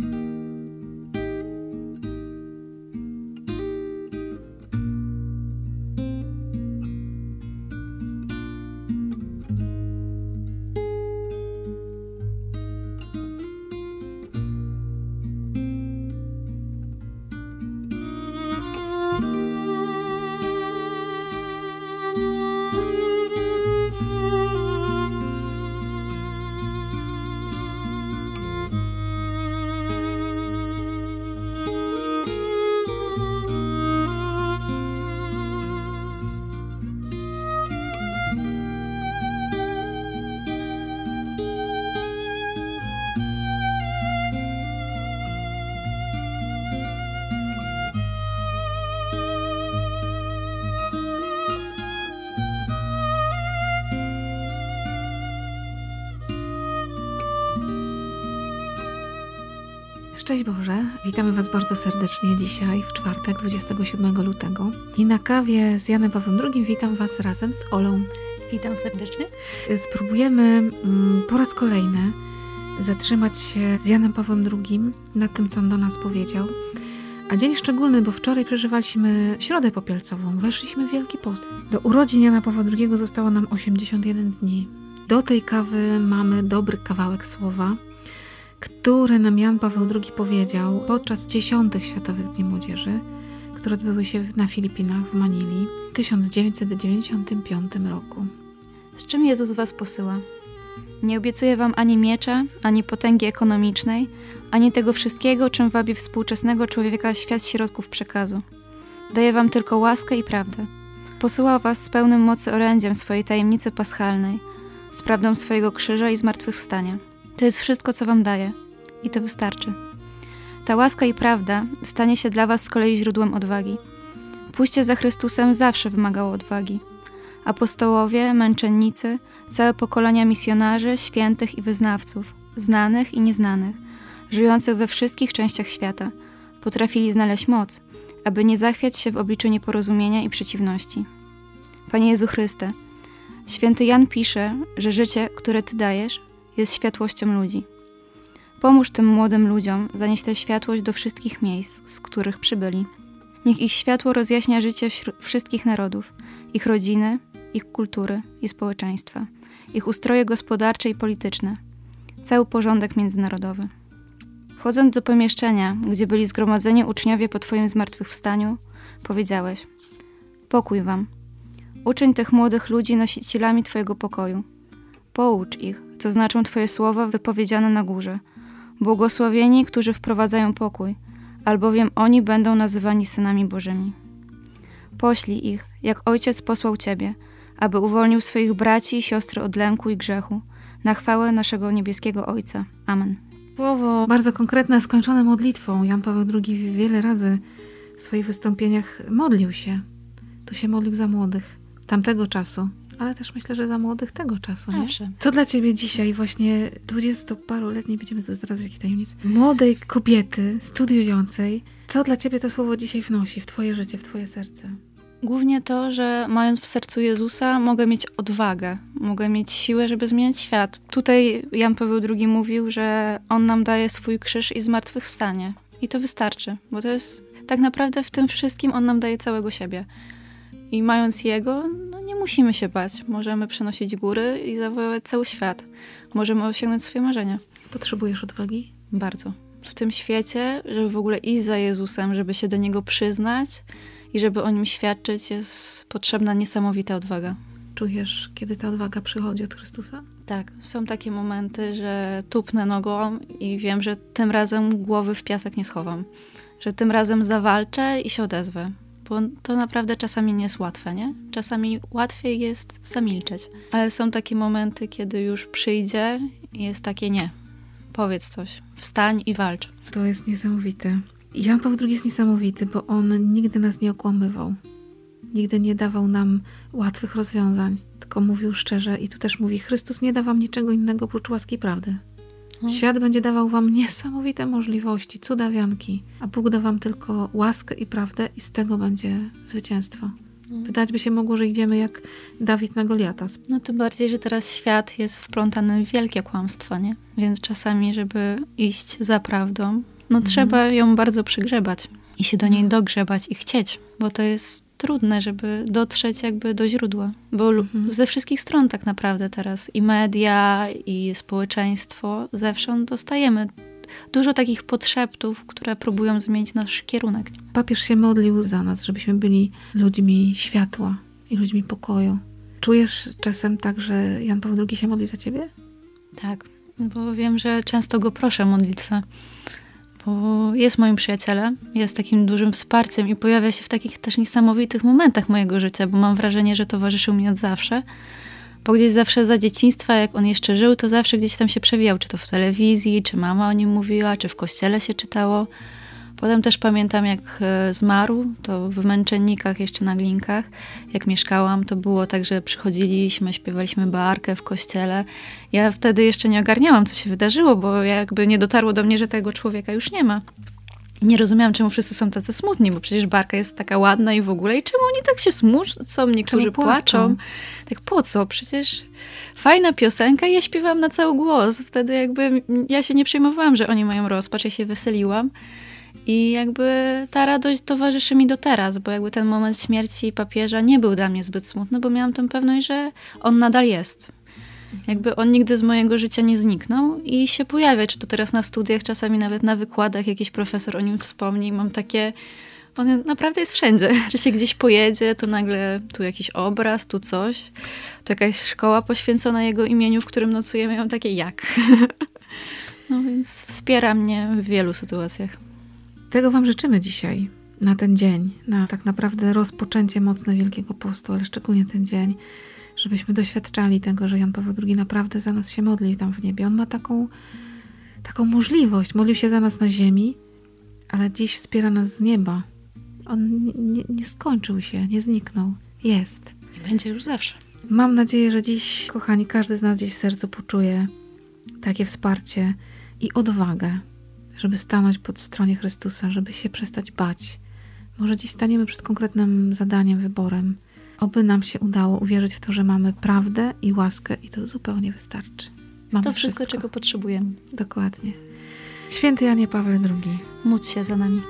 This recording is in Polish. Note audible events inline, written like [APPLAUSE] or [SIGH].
Bye. Szczęść Boże, witamy Was bardzo serdecznie dzisiaj, w czwartek, 27 lutego. I na kawie z Janem Pawłem II witam Was razem z Olą. Witam serdecznie. Spróbujemy mm, po raz kolejny zatrzymać się z Janem Pawłem II nad tym, co on do nas powiedział. A dzień szczególny, bo wczoraj przeżywaliśmy Środę Popielcową, weszliśmy w Wielki Post. Do urodzin Jana Pawła II zostało nam 81 dni. Do tej kawy mamy dobry kawałek słowa, które nam Jan Paweł II powiedział podczas dziesiątych Światowych Dni Młodzieży, które odbyły się na Filipinach w Manili w 1995 roku. Z czym Jezus was posyła? Nie obiecuje wam ani miecza, ani potęgi ekonomicznej, ani tego wszystkiego, czym wabi współczesnego człowieka świat środków przekazu. Daje wam tylko łaskę i prawdę. Posyła was z pełnym mocy orędziem swojej tajemnicy paschalnej, z prawdą swojego krzyża i zmartwychwstania. To jest wszystko, co wam daje. I to wystarczy. Ta łaska i prawda stanie się dla was z kolei źródłem odwagi. Pójście za Chrystusem zawsze wymagało odwagi. Apostołowie, męczennicy, całe pokolenia misjonarzy, świętych i wyznawców, znanych i nieznanych, żyjących we wszystkich częściach świata, potrafili znaleźć moc, aby nie zachwiać się w obliczu nieporozumienia i przeciwności. Panie Jezu Chryste, święty Jan pisze, że życie, które Ty dajesz, jest światłością ludzi. Pomóż tym młodym ludziom zanieść tę światłość do wszystkich miejsc, z których przybyli. Niech ich światło rozjaśnia życie wszystkich narodów, ich rodziny, ich kultury i społeczeństwa, ich ustroje gospodarcze i polityczne, cały porządek międzynarodowy. Wchodząc do pomieszczenia, gdzie byli zgromadzeni uczniowie po Twoim zmartwychwstaniu, powiedziałeś: Pokój Wam. Uczyń tych młodych ludzi nosicielami Twojego pokoju. Poucz ich, co znaczą Twoje słowa wypowiedziane na górze. Błogosławieni, którzy wprowadzają pokój, albowiem oni będą nazywani synami Bożymi. Poślij ich, jak Ojciec posłał Ciebie, aby uwolnił swoich braci i siostry od lęku i grzechu, na chwałę naszego niebieskiego Ojca. Amen. Słowo bardzo konkretne, skończone modlitwą. Jan Paweł II wiele razy w swoich wystąpieniach modlił się. Tu się modlił za młodych tamtego czasu, ale też myślę, że za młodych tego czasu. Zawsze. Nie? Co dla ciebie dzisiaj, właśnie dwudziestoparoletniej, będziemy tu zdradzać jakiej tajemnic, młodej kobiety, studiującej, co dla ciebie to słowo dzisiaj wnosi w twoje życie, w twoje serce? Głównie to, że mając w sercu Jezusa, mogę mieć odwagę, mogę mieć siłę, żeby zmieniać świat. Tutaj Jan Paweł II mówił, że On nam daje swój krzyż i zmartwychwstanie. I to wystarczy, bo to jest tak naprawdę w tym wszystkim On nam daje całego siebie. I mając Jego, musimy się bać. Możemy przenosić góry i zawołać cały świat. Możemy osiągnąć swoje marzenia. Potrzebujesz odwagi? Bardzo. W tym świecie, żeby w ogóle iść za Jezusem, żeby się do Niego przyznać i żeby o Nim świadczyć, jest potrzebna niesamowita odwaga. Czujesz, kiedy ta odwaga przychodzi od Chrystusa? Tak, są takie momenty, że tupnę nogą i wiem, że tym razem głowy w piasek nie schowam. Że tym razem zawalczę i się odezwę bo to naprawdę czasami nie jest łatwe, nie? Czasami łatwiej jest zamilczeć, ale są takie momenty, kiedy już przyjdzie i jest takie nie. Powiedz coś, wstań i walcz. To jest niesamowite. Jan Paweł II jest niesamowity, bo on nigdy nas nie okłamywał. Nigdy nie dawał nam łatwych rozwiązań, tylko mówił szczerze i tu też mówi, Chrystus nie da wam niczego innego oprócz łaski prawdy. No. Świat będzie dawał wam niesamowite możliwości, cudawianki, a Bóg da wam tylko łaskę i prawdę i z tego będzie zwycięstwo. Wydać by się mogło, że idziemy jak Dawid na Goliata. No tym bardziej, że teraz świat jest wplątany w wielkie kłamstwo, nie? Więc czasami, żeby iść za prawdą, no mhm. trzeba ją bardzo przygrzebać i się do niej dogrzebać i chcieć, bo to jest trudne, żeby dotrzeć jakby do źródła, bo mhm. ze wszystkich stron tak naprawdę teraz i media, i społeczeństwo, zewsząd dostajemy dużo takich podszeptów, które próbują zmienić nasz kierunek. Papież się modlił za nas, żebyśmy byli ludźmi światła i ludźmi pokoju. Czujesz czasem tak, że Jan Paweł II się modli za ciebie? Tak, bo wiem, że często go proszę o modlitwę bo jest moim przyjacielem, jest takim dużym wsparciem i pojawia się w takich też niesamowitych momentach mojego życia, bo mam wrażenie, że towarzyszył mi od zawsze. Bo gdzieś zawsze za dzieciństwa, jak on jeszcze żył, to zawsze gdzieś tam się przewijał, czy to w telewizji, czy mama o nim mówiła, czy w kościele się czytało. Potem też pamiętam, jak e, zmarł, to w Męczennikach, jeszcze na Glinkach, jak mieszkałam, to było tak, że przychodziliśmy, śpiewaliśmy barkę w kościele. Ja wtedy jeszcze nie ogarniałam, co się wydarzyło, bo jakby nie dotarło do mnie, że tego człowieka już nie ma. nie rozumiałam, czemu wszyscy są tacy smutni, bo przecież barka jest taka ładna i w ogóle. I czemu oni tak się smucą? Niektórzy płaczą? płaczą. Tak po co? Przecież fajna piosenka i ja śpiewam na cały głos. Wtedy jakby ja się nie przejmowałam, że oni mają rozpacz, ja się weseliłam. I jakby ta radość towarzyszy mi do teraz, bo jakby ten moment śmierci papieża nie był dla mnie zbyt smutny, bo miałam tę pewność, że on nadal jest. Jakby on nigdy z mojego życia nie zniknął i się pojawia, czy to teraz na studiach, czasami nawet na wykładach jakiś profesor o nim wspomni. Mam takie, on naprawdę jest wszędzie. [LAUGHS] Czy się gdzieś pojedzie, to nagle tu jakiś obraz, tu coś. To jakaś szkoła poświęcona jego imieniu, w którym nocujemy. Mam takie jak. [LAUGHS] No więc wspiera mnie w wielu sytuacjach. Tego Wam życzymy dzisiaj, na ten dzień, na tak naprawdę rozpoczęcie mocne Wielkiego Postu, ale szczególnie ten dzień, żebyśmy doświadczali tego, że Jan Paweł II naprawdę za nas się modli tam w niebie. On ma taką, taką możliwość. Modlił się za nas na ziemi, ale dziś wspiera nas z nieba. On nie, nie, nie skończył się, nie zniknął. Jest. I będzie już zawsze. Mam nadzieję, że dziś, kochani, każdy z nas gdzieś w sercu poczuje takie wsparcie i odwagę żeby stanąć pod stronie Chrystusa, żeby się przestać bać. Może dziś staniemy przed konkretnym zadaniem, wyborem. Oby nam się udało uwierzyć w to, że mamy prawdę i łaskę i to zupełnie wystarczy. Mamy to wszystko, wszystko, czego potrzebujemy. Dokładnie. Święty Janie Pawle II. Módl się za nami.